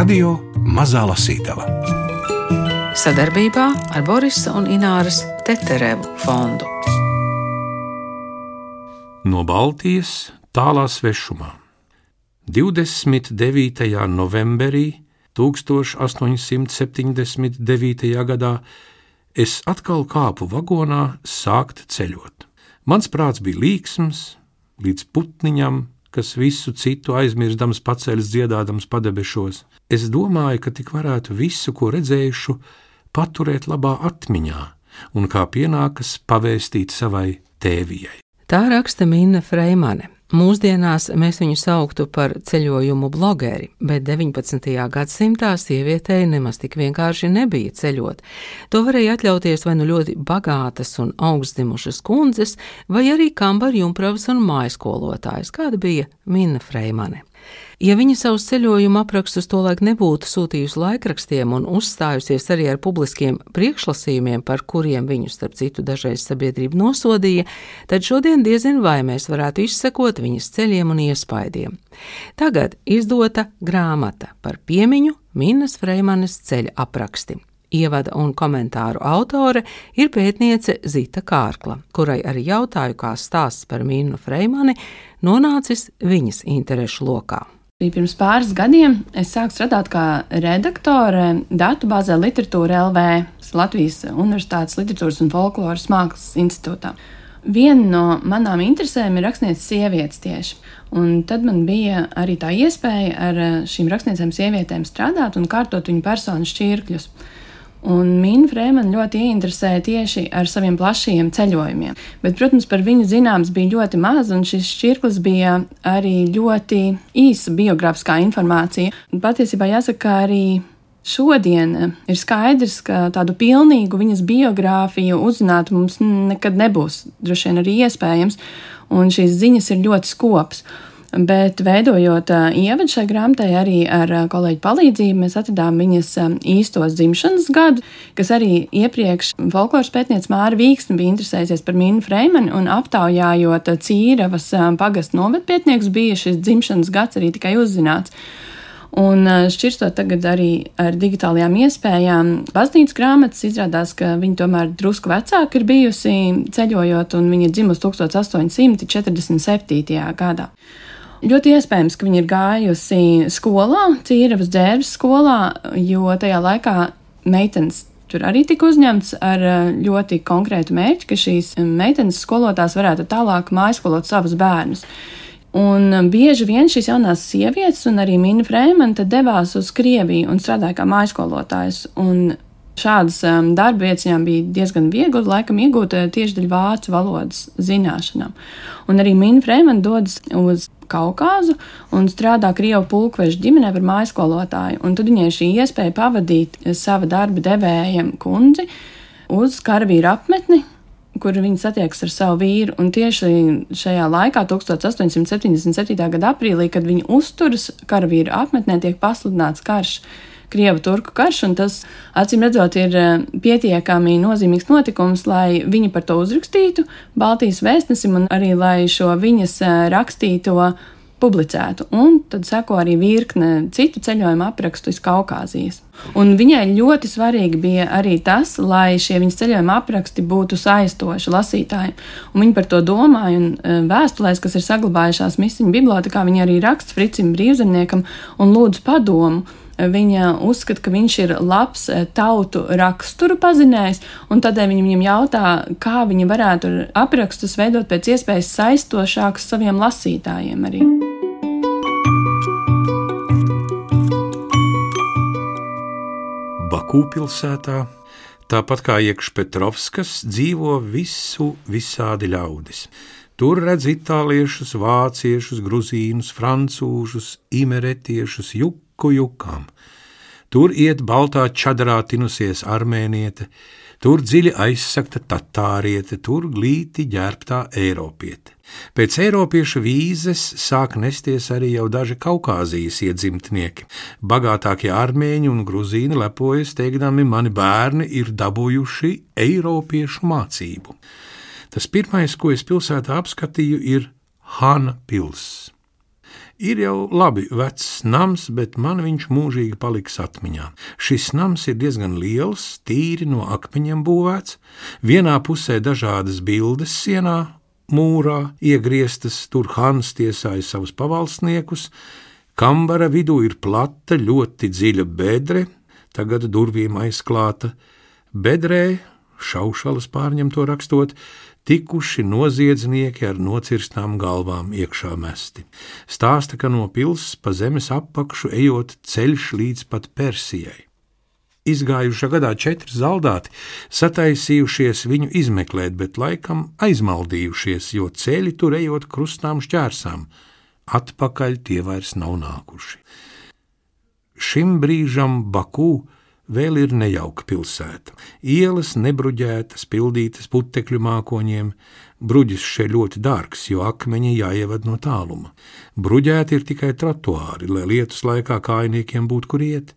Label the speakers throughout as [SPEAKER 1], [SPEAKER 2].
[SPEAKER 1] Radio Mazā Lasītava
[SPEAKER 2] sadarbībā ar Borisa un Ināras Teterevu fondu.
[SPEAKER 3] No Baltijas tālā svešumā. 29. novembrī 1879. gadā es atkal kāpu vagonā sākt ceļot. Mans prāts bija līksms, līdz putniņam, kas visu citu aizmirstams paceļas dziedādams padebešos. Es domāju, ka tik varētu visu, ko redzējušu, paturēt labā atmiņā un kā pienākas pavēstīt savai tēvijai.
[SPEAKER 2] Tā raksta Minna Freimane. Mūsdienās mēs viņu sauktu par ceļojumu blogeri, bet 19. gadsimtā sievietei nemaz tik vienkārši nebija ceļot. To varēja atļauties vai nu ļoti bagātas un augstzimušas kundzes, vai arī kambarjumpravas un mājaskolotājs, kāda bija Minna Freimane. Ja viņa savus ceļojuma aprakstus tolaik nebūtu sūtījusi laikrakstiem un uzstājusies arī ar publiskiem priekšlasījumiem, par kuriem viņu, starp citu, dažreiz sabiedrība nosodīja, tad šodien diezin vai mēs varētu izsekot viņas ceļiem un iespaidiem. Tagad izdota grāmata par piemiņu Minas Freimanes ceļa apraksti. Ievada un komentāru autore ir pētniece Zita Kārkla, kurai arī jautāju, kā stāsts par Mīnu Freimani nonācis viņas interešu lokā.
[SPEAKER 4] Bija pirms pāris gadiem es sāku strādāt kā redaktore datubāzē Literatūra LV Latvijas Universitātes Literatūras un Folkloras Mākslas institūtā. Viena no manām interesēm ir rakstnieces sievietes tieši. Un tad man bija arī tā iespēja ar šīm rakstniecēm sievietēm strādāt un kārtot viņu personu šķirkļus. Un Mina Frēmana ļoti ieinteresēja tieši ar saviem plašajiem ceļojumiem. Bet, protams, par viņu zināms bija ļoti maz, un šis šķirklis bija arī ļoti īsa biogrāfiskā informācija. Un patiesībā jāsaka, ka arī šodien ir skaidrs, ka tādu pilnīgu viņas biogrāfiju uzzināt mums nekad nebūs droši vien arī iespējams, un šīs ziņas ir ļoti skopas. Bet, veidojot ievadu šai grāmatai, arī ar kolēģu palīdzību, mēs atradām viņas īstos dzimšanas gadu, kas arī iepriekš folkloras pētniece Māra Vīksne bija interesējusies par Minu Freimanu un aptaujājot Cīravas pagastu novedpietniekus, bija šis dzimšanas gads arī tikai uzzināts. Un šķirstot tagad arī ar digitālajām iespējām, baznīcas grāmatas izrādās, ka viņa tomēr drusku vecāka ir bijusi ceļojot, un viņa ir dzimusi 1847. gadā. Ļoti iespējams, ka viņa ir gājusi skolā, Cīravas dzērbes skolā, jo tajā laikā meitenes tur arī tika uzņemts ar eh, ļoti konkrētu mērķi, ka šīs meitenes skolotās varētu tālāk mājaskolot savus bērnus. Un eh, bieži vien šīs jaunās sievietes, un arī Mina Frēmana, devās uz Krieviju un strādāja kā mājaskolotājs. Un Šādas um, darba vietas viņām bija diezgan viegli, laikam, iegūt tieši dēļ vācu valodas zināšanām. Un arī Mina Frēmana dodas uz Kaukāzu un strādā Krievu pulkveža ģimenē par mājskolotāju. Un tad viņai šī iespēja pavadīt sava darba devēja kundzi uz karavīru apmetni, kur viņa satiekas ar savu vīru. Un tieši šajā laikā, 1877. gada aprīlī, kad viņa uzturas karavīru apmetnē, tiek pasludināts karš. Krievu-Turku karš, un tas, acīm redzot, ir eh, pietiekami nozīmīgs notikums, lai viņi par to uzrakstītu Baltijas vēstnesim un arī lai šo viņas eh, rakstīto publicētu. Un tad seko arī virkne citu ceļojumu aprakstu iz Kaukāzijas. Un viņai ļoti svarīgi bija arī tas, lai šie viņas ceļojuma apraksti būtu saistoši lasītājiem. Un viņi par to domāja, un eh, vēstulēs, kas ir saglabājušās Misiņu bibliotekā, viņi arī raksta Fricim brīvzemniekam un lūdz padomu viņa uzskata, ka viņš ir labs eh, tautu raksturu pazinējs, un tādēļ viņa viņam jautā, kā viņa varētu aprakstus veidot pēc iespējas saistošākus saviem lasītājiem arī.
[SPEAKER 3] Baku pilsētā, tāpat kā iekšpetrovskas, dzīvo visu visādi ļaudis. Tur redz itāliešus, vāciešus, gruzīnus, francūžus, imeretiešus, juku juku jukām. Tur iet baltā čadrā tinusies armēniete, tur dziļi aizsakta tatāriete, tur glīti ģērbtā eiropiete. Pēc eiropiešu vīzes sāk nesties arī jau daži Kaukāzijas iedzimtnieki. Bagātākie armēņi un gruzīni lepojas, teikdami, mani bērni ir dabūjuši eiropiešu mācību. Tas pirmais, ko es pilsētā apskatīju, ir Hana pils. Ir jau labi vecs nams, bet man viņš mūžīgi paliks atmiņā. Šis nams ir diezgan liels, tīri no akmeņiem būvēts. Vienā pusē dažādas bildes sienā, mūrā iegrieztas, tur Hans tiesāja savus pavalsniekus. Kambara vidū ir plata, ļoti dziļa bedre, tagad durvīm aizklāta. Bedrē, šaušalas pārņem to rakstot, tikuši noziedznieki ar nocirstām galvām iekšā mesti. Stāsta, ka no pilsētas pa zemes apakšu ejot ceļš līdz pat Persijai. Izgājušā gadā četri zaldāti sataisījušies viņu izmeklēt, bet laikam aizmaldījušies, jo ceļi tur ejot krustām šķērsām, atpakaļ tie vairs nav nākuši. Šim brīžam Baku vēl ir nejauka pilsēta. Ielas nebruģētas, pildītas putekļu mākoņiem, bruģis šeit ļoti dārgs, jo akmeņi jāievad no tāluma. Bruģēti ir tikai trotuāri, lai lietus laikā kājniekiem būtu kur iet.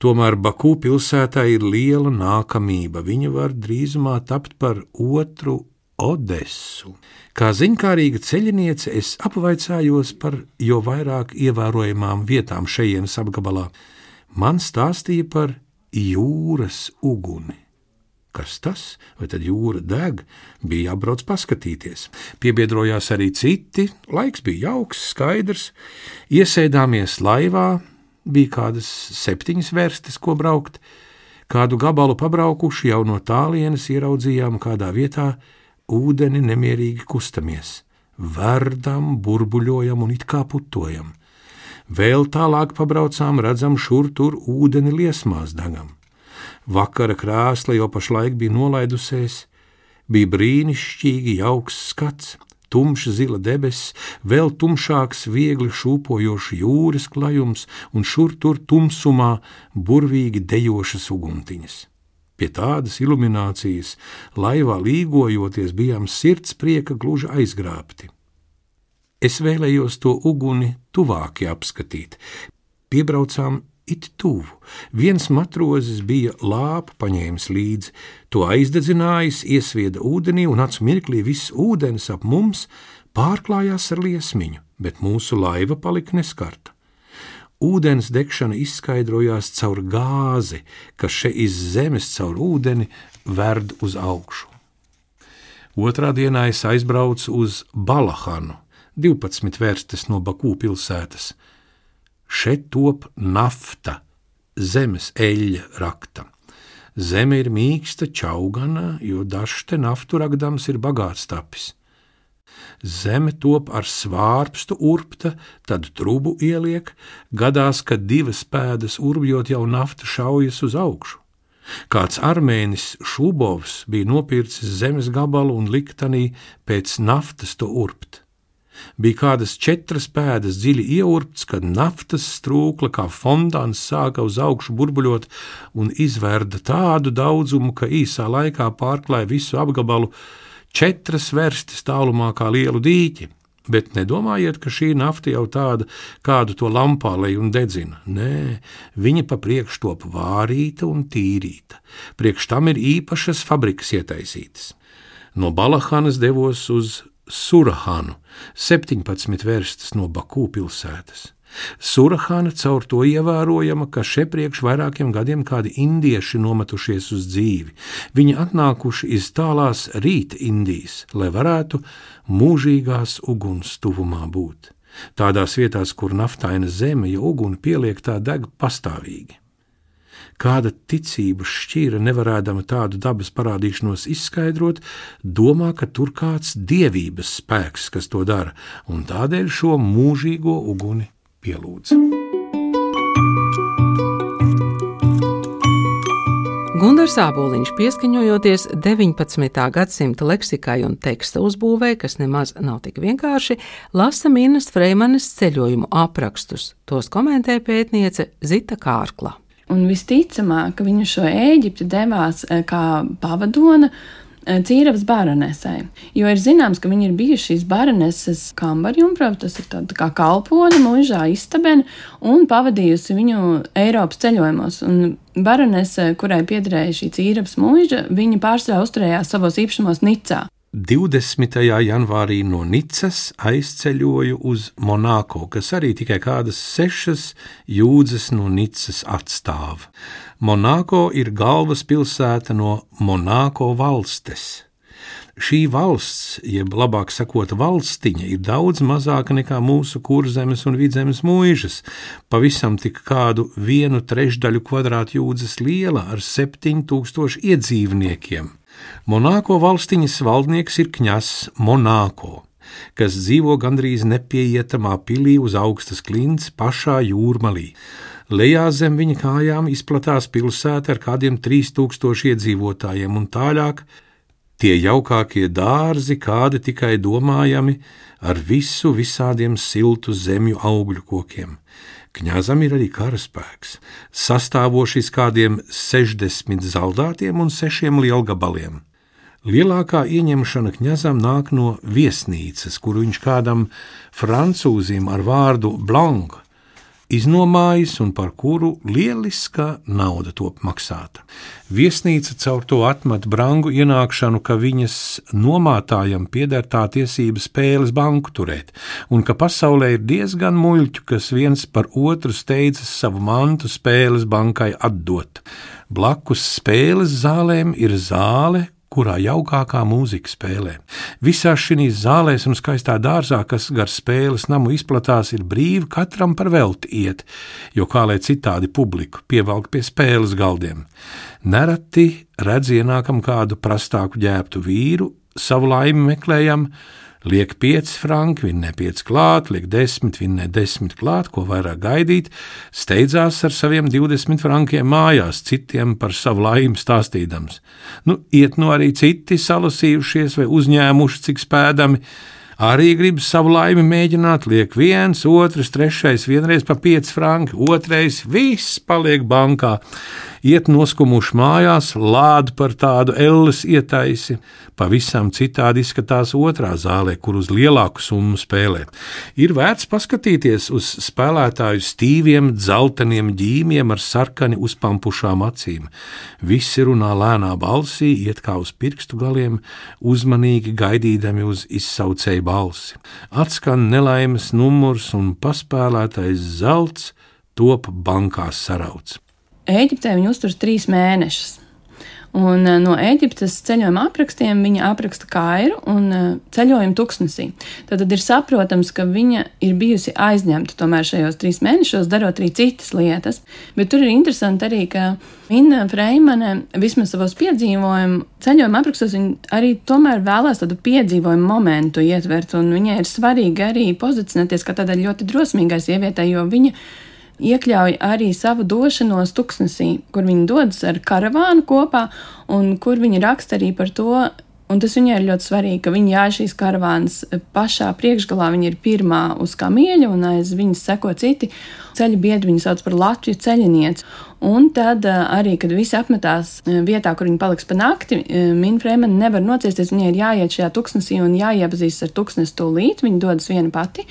[SPEAKER 3] Tomēr Baku pilsētā ir liela nākamība. Viņa var drīzumā tapt par otru Odesu. Kā ziņkārīga ceļiniece es apvaicājos par jo vairāk ievērojamām vietām šejienes apgabalā man stāstīja par jūras uguni. Kas tas? Vai tad jūra deg? Bija jābrauc paskatīties. Piebiedrojās arī citi, laiks bija jauks, skaidrs. Iesēdāmies laivā, bija kādas septiņas vērstas, ko braukt. Kādu gabalu pabraukuši jau no tālienes ieraudzījām kādā vietā ūdeni nemierīgi kustamies. Verdam, burbuļojam un it kā putojam. Vēl tālāk pabraucām, redzam, šur tur ūdeni liesmās degam. Vakara krāsla jau pašlaik bija nolaidusies, bija brīnišķīgi jauks skats, tumšs zila debesis, vēl tumšāks, viegli šūpojošs jūras klajums un šur tur tumsumā burvīgi dejošas uguntiņas. Pie tādas iluminācijas laivā līgojoties bijām sirds prieka gluži aizgrābti. Es vēlējos to uguni tuvāk apskatīt. Piebraucām it tuvu. Viens matrozis bija lāpu paņēmis līdzi, to aizdedzinājis, iesvieda ūdenī, un acu mirklī viss ūdens ap mums pārklājās ar liesmiņu, bet mūsu laiva palika neskarta. Ūdens degšana izskaidrojās caur gāzi, kas šeit iz zemes caur ūdeni verd uz augšu. Otrā dienā es aizbraucu uz Balahanu 12 vērstas no Baku pilsētas. Šeit top nafta, zemes eļļa rakta. Zeme ir mīksta, čaugana, jo dažs te naftu ragdams ir bagāts tapis. Zeme top ar svārpstu urpta, tad trubu ieliek, gadās, ka divas pēdas urbjot jau nafta šaujas uz augšu. Kāds armēnis Šubovs bija nopircis zemes gabalu un liktanī pēc naftas to urpt bija kādas četras pēdas dziļi ieurpts, kad naftas strūkla kā fontāns sāka uz augšu burbuļot un izvērda tādu daudzumu, ka īsā laikā pārklāja visu apgabalu četras verstas tālumā kā lielu dīķi. Bet nedomājiet, ka šī nafta jau tāda, kādu to lampālēju un dedzina. Nē, viņa pa priekšu top vārīta un tīrīta. Priekš tam ir īpašas fabrikas ietaisītas. No Balahānas devos uz Surahānu, 17 vērstas no Baku pilsētas. Surahāna caur to ievērojama, ka šeit priekš vairākiem gadiem kādi indieši nometušies uz dzīvi. Viņi atnākuši iz tālās rīta Indijas, lai varētu mūžīgās uguns tuvumā būt. Tādās vietās, kur naftaina zeme, ja uguni pieliek, tā deg pastāvīgi. Kāda ticība šķīra nevarēdama tādu dabas parādīšanos izskaidrot, domā, ka tur kāds dievības spēks, kas to dara, un tādēļ šo mūžīgo uguni pielūdz.
[SPEAKER 2] Gunārs Aboliņš, pieskaņojoties 19. gadsimta leksikai un teksta uzbūvē, kas nemaz nav tik vienkārši, lasa Minas Freimanes ceļojumu aprakstus. Tos komentē pētniece Zita Kārkla.
[SPEAKER 4] Un visticamāk, viņa šo Eģipti devās eh, kā pavadona. Eh, Cīravas baronesei, jo ir zināms, ka viņi ir bijuši šīs baroneses kambarjumprava, tas ir tāda kā kalpone, mūžā istabene, un pavadījusi viņu Eiropas ceļojumos. Un baronese, kurai piederēja šī Cīravas mūža, viņa pārsvarā uzturējās savos īpašumos Nicā.
[SPEAKER 3] 20. janvārī no Nicas aizceļoju uz Monako, kas arī tikai kādas sešas jūdzes no Nicas atstāv. Monako ir galvaspilsēta no Monako valstes. Šī valsts, jeb labāk sakot, valstiņa, ir daudz mazāka nekā mūsu kurzemes un vidzemes mūžas, pavisam tik kādu vienu trešdaļu kvadrātjūdzes liela ar 7000 iedzīvniekiem. Monāko valstiņas valdnieks ir kņazs Monāko, kas dzīvo gandrīz nepieitamā pilī uz augstas klints pašā jūrmalī. Lejā zem viņa kājām izplatās pilsēta ar kādiem 3000 iedzīvotājiem, un tālāk tie jaukākie dārzi, kādi tikai domājami, ar visu visādiem siltu zemju augļu kokiem. Kņazam ir arī karaspēks, sastāvošs kādiem 60 zaldātiem un 6 lielgabaliem. Lielākā ieņemšana kņazam nāk no viesnīcas, kuru viņš kādam francūzim ar vārdu Blanc iznomājis un par kuru lieliska nauda top maksāta. Viesnīca caur to atmet brangu ienākšanu, ka viņas nomātājam pieder tā tiesība spēles banku turēt, un ka pasaulē ir diezgan muļķu, kas viens par otru steidzas savu mantu spēles bankai atdot. Blakus spēles zālēm ir zāle, kurā jaukākā mūzika spēlē. Visās šīs zālēs un skaistā dārzā, kas gar spēles namu izplatās, ir brīvi katram par velti iet, jo kā lai citādi publiku pievelk pie spēles galdiem. Nereti redz ienākam kādu prastāku ģērbtu vīru, savu laimi meklējam, Liek 5 franki, vinnē 5 klāt, liek 10, vinnē 10 klāt, ko vairāk gaidīt, steidzās ar saviem 20 frankiem mājās, citiem par savu laimi stāstīdams. Nu, iet nu arī citi salasījušies vai uzņēmuši, cik spēdami, arī grib savu laimi mēģināt, liek viens, otrs, trešais, vienreiz pa 5 franki, otrais, viss paliek bankā iet noskumuši mājās, lādu par tādu elles ietaisi. Pavisam citādi izskatās otrā zālē, kur uz lielāku summu spēlē. Ir vērts paskatīties uz spēlētāju stīviem, dzelteniem ģīmiem ar sarkani uzpampušām acīm. Visi runā lēnā balsī, iet kā uz pirkstu galiem, uzmanīgi gaidīdami uz izsaucēju balsi. Atskan nelaimes numurs un paspēlētais zelts top bankās sarauts.
[SPEAKER 4] Eģiptē viņa uzturs trīs mēnešus. Un uh, no Eģiptes ceļojuma aprakstiem viņa apraksta Kairu un uh, ceļojumu tuksnesī. Tad ir saprotams, ka viņa ir bijusi aizņemta tomēr šajos trīs mēnešos, darot arī citas lietas. Bet tur ir interesanti arī, ka Inna Freimane vismaz savos piedzīvojumu ceļojuma aprakstos arī tomēr vēlās tādu piedzīvojumu momentu ietvert. Un viņai ir svarīgi arī pozicionēties kā tādai ļoti drosmīgai sievietei, jo viņa ir iekļauj arī savu došanos tuksnesī, kur viņi dodas ar karavānu kopā, un kur viņi raksta arī par to, un tas viņai ir ļoti svarīgi, ka viņi jāj šīs karavānas pašā priekšgalā, viņa ir pirmā uz kamieļa, un aiz viņas seko citi. Ceļu biedri viņu sauc par Latviju ceļinieci. Un tad arī, kad visi apmetās vietā, kur viņi paliks pa nakti, Minfrēmena nevar nociesties, viņai ir jāiet šajā tuksnesī un jāiepazīstas ar tuksnesi tūlīt, viņa dodas viena pati.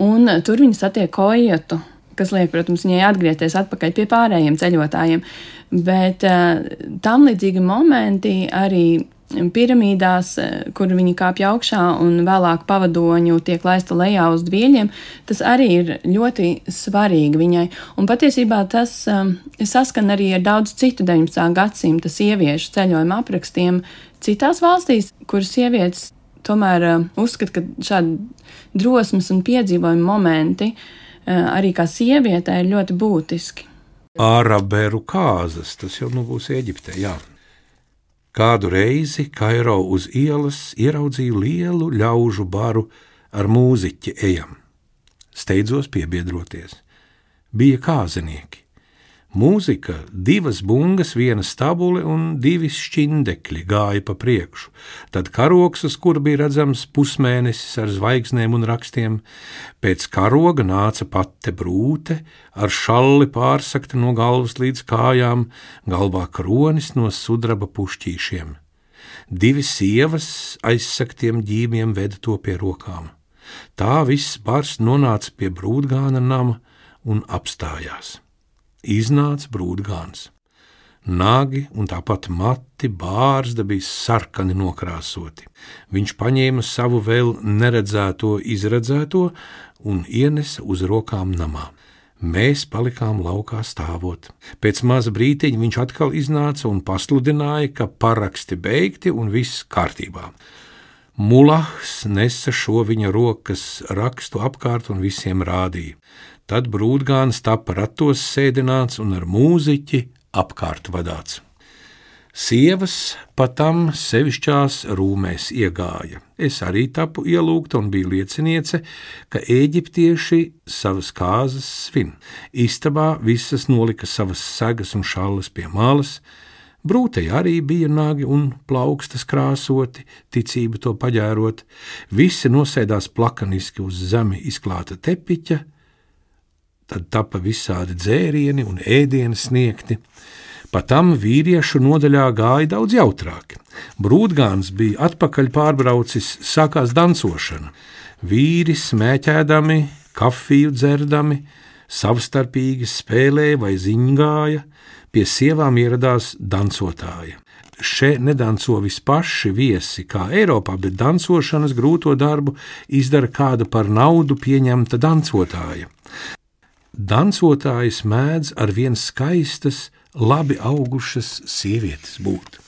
[SPEAKER 4] Un tur viņa satiek kojotu, kas liek, protams, viņai atgriezties atpakaļ pie pārējiem ceļotājiem. Bet uh, tam līdzīgi momenti arī piramīdās, eh, kur viņi kāpj augšā un vēlāk pavadoņu tiek laista lejā uz dvieļiem, tas arī ir ļoti svarīgi viņai. Un patiesībā tas um, saskan arī ar daudz citu 19. gadsimta sieviešu ceļojuma aprakstiem citās valstīs, kur sievietes tomēr uzskata, ka šādi drosmes un piedzīvojumi momenti uh, Eh, arī kā sievietē ir ļoti būtiski.
[SPEAKER 3] Āraberu kāzas, tas jau nu būs Eģipte, jā. Kādu reizi Kairo uz ielas ieraudzīju lielu ļaužu baru ar mūziķi ejam. Steidzos piebiedroties. Bija kāzinieki. Mūzika, divas bungas, viena stabule un divi šķindekļi gāja pa priekšu. Tad karoks, uz kura bija redzams pusmēnesis ar zvaigznēm un rakstiem. Pēc karoga nāca pate brūte, ar šalli pārsakta no galvas līdz kājām, galvā kronis no sudraba pušķīšiem. Divi sievas aizsaktiem ģīmiem veda to pie rokām. Tā viss bars nonāca pie brūtgāna nama un apstājās iznāca brūdgāns. Nagi un tāpat mati bārzda bija sarkani nokrāsoti. Viņš paņēma savu vēl neredzēto, izredzēto un ienesa uz rokām namā. Mēs palikām laukā stāvot. Pēc maza brīdiņa viņš atkal iznāca un pasludināja, ka paraksti beigti un viss kārtībā. Mulahs nesa šo viņa rokas rakstu apkārt un visiem rādīja. Tad brūdgāns tapa ratos sēdināts un ar mūziķi apkārt vadāts. Sievas patam sevišķās rūmēs iegāja. Es arī tapu ielūgta un biju lieciniece, ka eģiptieši savas kāzas svin. Istabā visas nolika savas segas un šallas pie malas, Brūtei arī bija nagi un plaukstas krāsoti, ticība to paģērot, visi nosēdās plakaniski uz zemi izklāta tepiķa, tad tapa visādi dzērieni un ēdieni sniegti. Pat tam vīriešu nodaļā gāja daudz jautrāk. Brūtgāns bija atpakaļ pārbraucis, sākās dancošana. Vīri smēķēdami, kafiju dzerdami, savstarpīgi spēlēja vai ziņgāja, pie sievām ieradās dancotāja. Še nedanco vispaši viesi kā Eiropā, bet dancošanas grūto darbu izdara kāda par naudu pieņemta dancotāja dancotājs mēdz ar vien skaistas, labi augušas sievietes būt.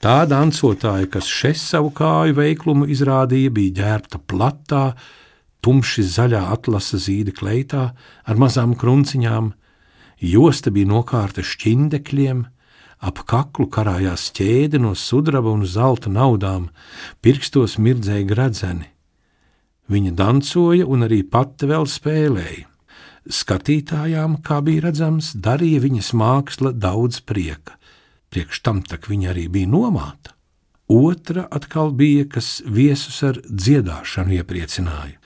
[SPEAKER 3] Tā dancotāja, kas šeit savu kāju veiklumu izrādīja, bija ģērbta platā, tumši zaļā atlasa zīda kleitā ar mazām krunciņām, josta bija nokārta šķindekļiem, ap kaklu karājās ķēde no sudraba un zelta naudām, pirkstos mirdzēja gradzeni. Viņa dancoja un arī pati vēl spēlēja. Skatītājām, kā bija redzams, darīja viņas māksla daudz prieka. Priekš tam tak viņa arī bija nomāta. Otra atkal bija, kas viesus ar dziedāšanu iepriecināja.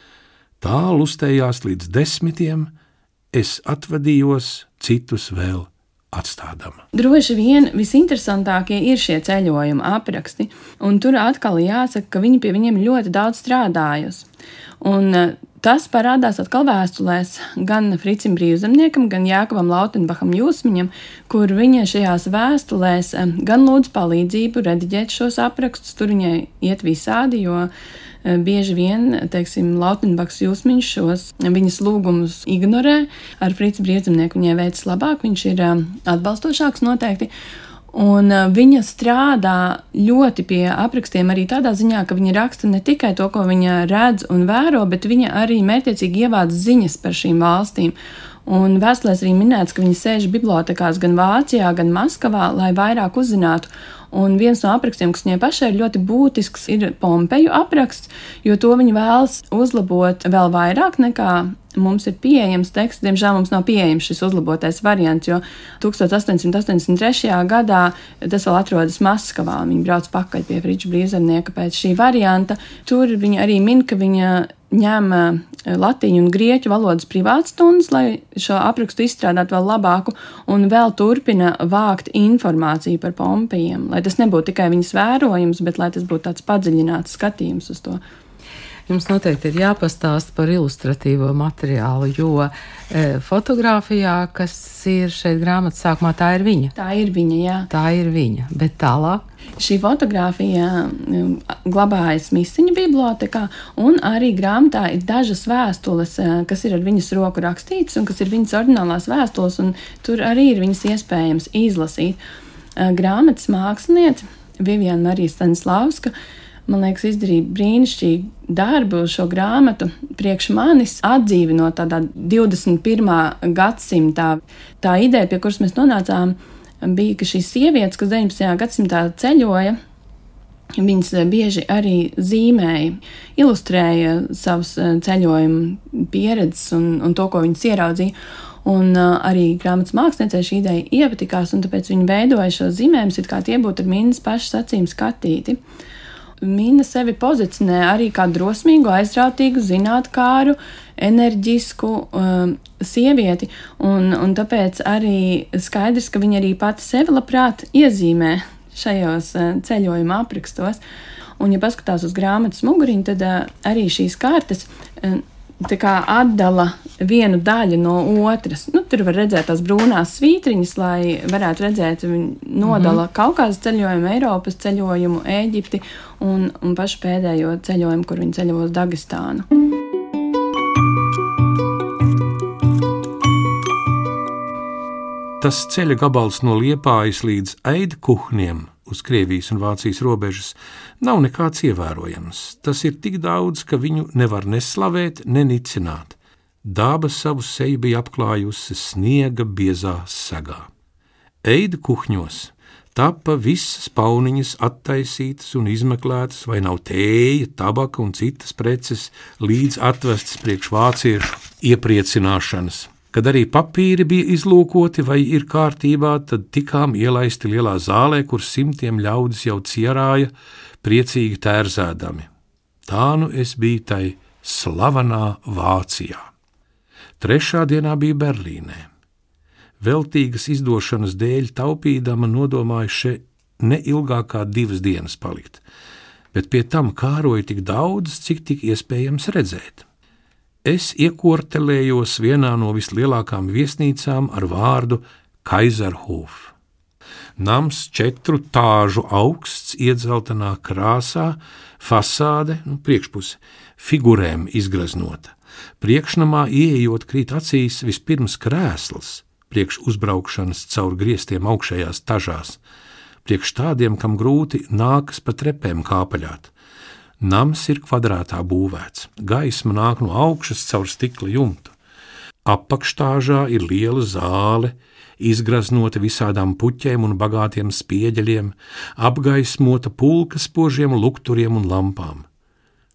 [SPEAKER 3] Tā lustējās līdz desmitiem, es atvadījos, citus vēl atstādama.
[SPEAKER 4] Droši vien visinteresantākie ir šie ceļojuma apraksti, un tur atkal jāsaka, ka viņi pie viņiem ļoti daudz strādājusi. Un Tas parādās atkal vēstulēs gan Fricim Brīvzemniekam, gan Jākavam Lautenbacham Jūsmiņam, kur viņa šajās vēstulēs eh, gan lūdz palīdzību rediģēt šos aprakstus, tur viņai iet visādi, jo bieži vien, teiksim, Lautenbachs Jūsmiņš šos viņas lūgumus ignorē, ar Frici Brīvzemnieku viņai veids labāk, viņš ir eh, atbalstošāks noteikti. Un viņa strādā ļoti pie aprakstiem arī tādā ziņā, ka viņa raksta ne tikai to, ko viņa redz un vēro, bet viņa arī mērķiecīgi ievāc ziņas par šīm valstīm. Un vēstulēs arī minēts, ka viņi sēž bibliotekās gan Vācijā, gan Maskavā, lai vairāk uzzinātu. Un viens no aprakstiem, kas viņai pašai ir ļoti būtisks, ir Pompeju apraksts, jo to viņa vēlas uzlabot vēl vairāk nekā mums ir pieejams teksts. Diemžēl mums nav pieejams šis uzlabotais variants, jo 1883. gadā tas vēl atrodas Maskavā. Viņa brauc pakaļ pie Friča Brīvzemnieka pēc šī varianta. Tur viņa arī min, ka viņa ņem eh, latīņu un grieķu valodas privātstundas, lai šo aprakstu izstrādātu vēl labāku, un vēl turpina vākt informāciju par Pompejiem, lai tas nebūtu tikai viņas vērojums, bet lai tas būtu tāds padziļināts skatījums uz to.
[SPEAKER 2] Jums noteikti ir jāpastāsta par ilustratīvo materiālu, jo e, fotografijā, kas ir šeit grāmatas sākumā, tā ir viņa.
[SPEAKER 4] Tā ir viņa, jā.
[SPEAKER 2] Tā ir viņa, bet tālāk.
[SPEAKER 4] Šī fotografija glabājas Misiņa bibliotekā, un arī grāmatā ir dažas vēstules, uh, kas ir ar viņas roku rakstītas, un kas ir viņas oriģinālās vēstules, un tur arī ir viņas iespējams izlasīt. Uh, grāmatas māksliniece Viviana Marija Stanislavska man liekas, izdarīja brīnišķīgu darbu šo grāmatu priekš manis, atdzīvinot tādā 21. gadsimtā. Tā ideja, pie kuras mēs nonācām, bija, ka šīs sievietes, kas 19. gadsimtā ceļoja, Viņas bieži arī zīmēja, ilustrēja savus eh, ceļojumu pieredzes un, un to, ko viņas ieraudzīja. Un uh, arī grāmatas māksliniecei šī ideja iepatikās, un tāpēc viņa veidoja šo zīmējumus, it kā tie būtu ar minnas pašas acīm skatīti. Uh, Mina sevi pozicionē arī kā drosmīgu, aizrautīgu, zinātnākāru, enerģisku um, sievieti, un, un tāpēc arī skaidrs, ka viņa arī pati sevi labprāt iezīmē šajos uh, ceļojuma aprakstos. Un, ja paskatās uz grāmatas muguriņu, tad uh, arī šīs kartes uh, atdala vienu daļu no otras. Nu, tur var redzēt tās brūnās svītriņas, lai varētu redzēt, viņi nodala mm -hmm. Kaukazas ceļojumu, Eiropas ceļojumu, Eģipti un, un pašu pēdējo ceļojumu, kur viņi ceļo uz Dagestānu.
[SPEAKER 3] Tas ceļa gabals no Liepājas līdz Eidkuhniem uz Krievijas un Vācijas robežas nav nekāds ievērojams. Tas ir tik daudz, ka viņu nevar neslavēt, nenicināt. Daba savu seju bija apklājusi sniega biezā segā. Eida kuhņos tapa visas pauniņas attaisītas un izmeklētas, vai nav tēja, tabaka un citas preces līdz atvestas priekš vāciešu iepriecināšanas. Kad arī papīri bija izlūkoti vai ir kārtībā, tad tikām ielaisti lielā zālē, kur simtiem ļaudis jau cierāja, priecīgi tērzēdami. Tā nu es biju tai slavenā Vācijā. Trešā dienā bija Berlīnē. Veltīgas izdošanas dēļ taupīdama nodomāju šeit neilgāk kā divas dienas palikt, bet pie tam kāroja tik daudz, cik tik iespējams redzēt es iekortelējos vienā no vislielākajām viesnīcām ar vārdu Kaiserhof. Nams četru tāžu augsts, iedzeltenā krāsā, fasāde, nu, priekšpuse, figūrēm izgraznota. Priekšnamā ieejot krīt acīs vispirms krēsls, priekš uzbraukšanas caur griestiem augšējās tažās, priekš tādiem, kam grūti nākas pa trepēm kāpaļāt, Nams ir kvadrātā būvēts, gaisma nāk no augšas caur stikla jumtu. Apakšstāžā ir liela zāle, izgraznota visādām puķēm un bagātiem spieģeļiem, apgaismota pulka spožiem lukturiem un lampām.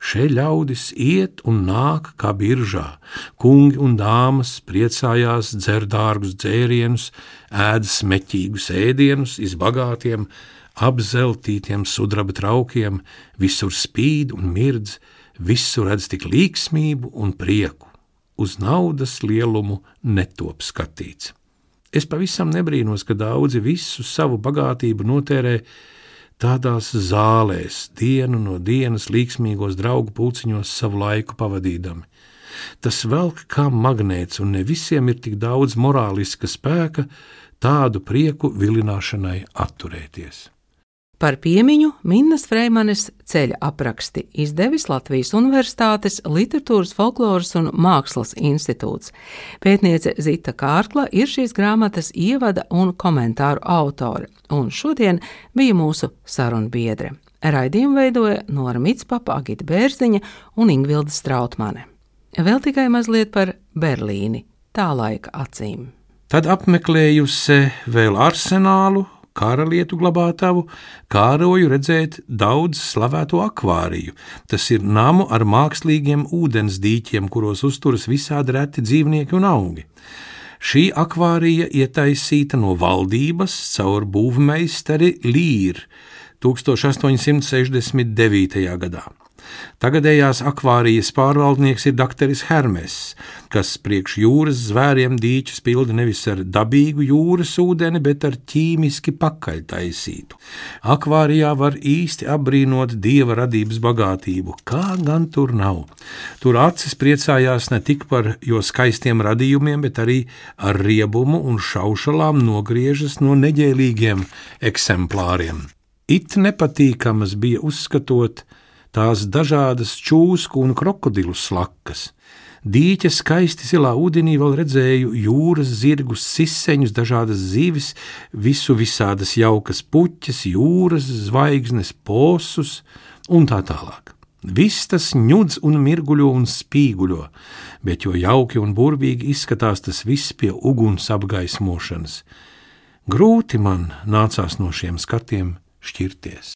[SPEAKER 3] Šeit ļaudis iet un nāk kā biržā, kungi un dāmas priecājās, dzer dārgus dzērienus, ēd smeķīgus ēdienus, izbagātiem, apzeltītiem sudraba traukiem, visur spīd un mirdz, visur redz tik līksmību un prieku. Uz naudas lielumu netop skatīts. Es pavisam nebrīnos, ka daudzi visu savu bagātību notērē tādās zālēs, dienu no dienas līksmīgos draugu pulciņos savu laiku pavadīdami. Tas velk kā magnēts, un ne visiem ir tik daudz morāliska spēka tādu prieku vilināšanai atturēties.
[SPEAKER 2] Par piemiņu Minnas Freimanes ceļa apraksti izdevis Latvijas Universitātes Literatūras, Folkloras un Mākslas institūts. Pētniece Zita Kārkla ir šīs grāmatas ievada un komentāru autore, un šodien bija mūsu sarunbiedre. Raidījumu veidoja Nora Mitspapa, Agita Bērziņa un Ingvilda Strautmane. Vēl tikai mazliet par Berlīni, tā laika acīm.
[SPEAKER 3] Tad apmeklējusi vēl arsenālu, karalietu glabātavu, kāroju redzēt daudz slavēto akvāriju. Tas ir namu ar mākslīgiem ūdens dīķiem, kuros uzturas visādi reti dzīvnieki un augi. Šī akvārija ietaisīta no valdības caur būvmeistari Līru 1869. gadā. Tagadējās akvārijas pārvaldnieks ir doktoris Hermes, kas priekš jūras zvēriem dīķus pilda nevis ar dabīgu jūras ūdeni, bet ar ķīmiski pakaļtaisītu. Akvārijā var īsti apbrīnot dieva radības bagātību, kā gan tur nav. Tur acis priecājās ne tik par jo skaistiem radījumiem, bet arī ar riebumu un šaušalām nogriežas no neģēlīgiem eksemplāriem. It nepatīkamas bija uzskatot, tās dažādas čūsku un krokodilu slakas. Dīķa skaisti zilā ūdenī vēl redzēju jūras zirgus, siseņus, dažādas zivis, visu visādas jaukas puķes, jūras zvaigznes, posus un tā tālāk. Viss tas ņudz un mirguļo un spīguļo, bet jo jauki un burvīgi izskatās tas viss pie uguns apgaismošanas. Grūti man nācās no šiem skatiem šķirties.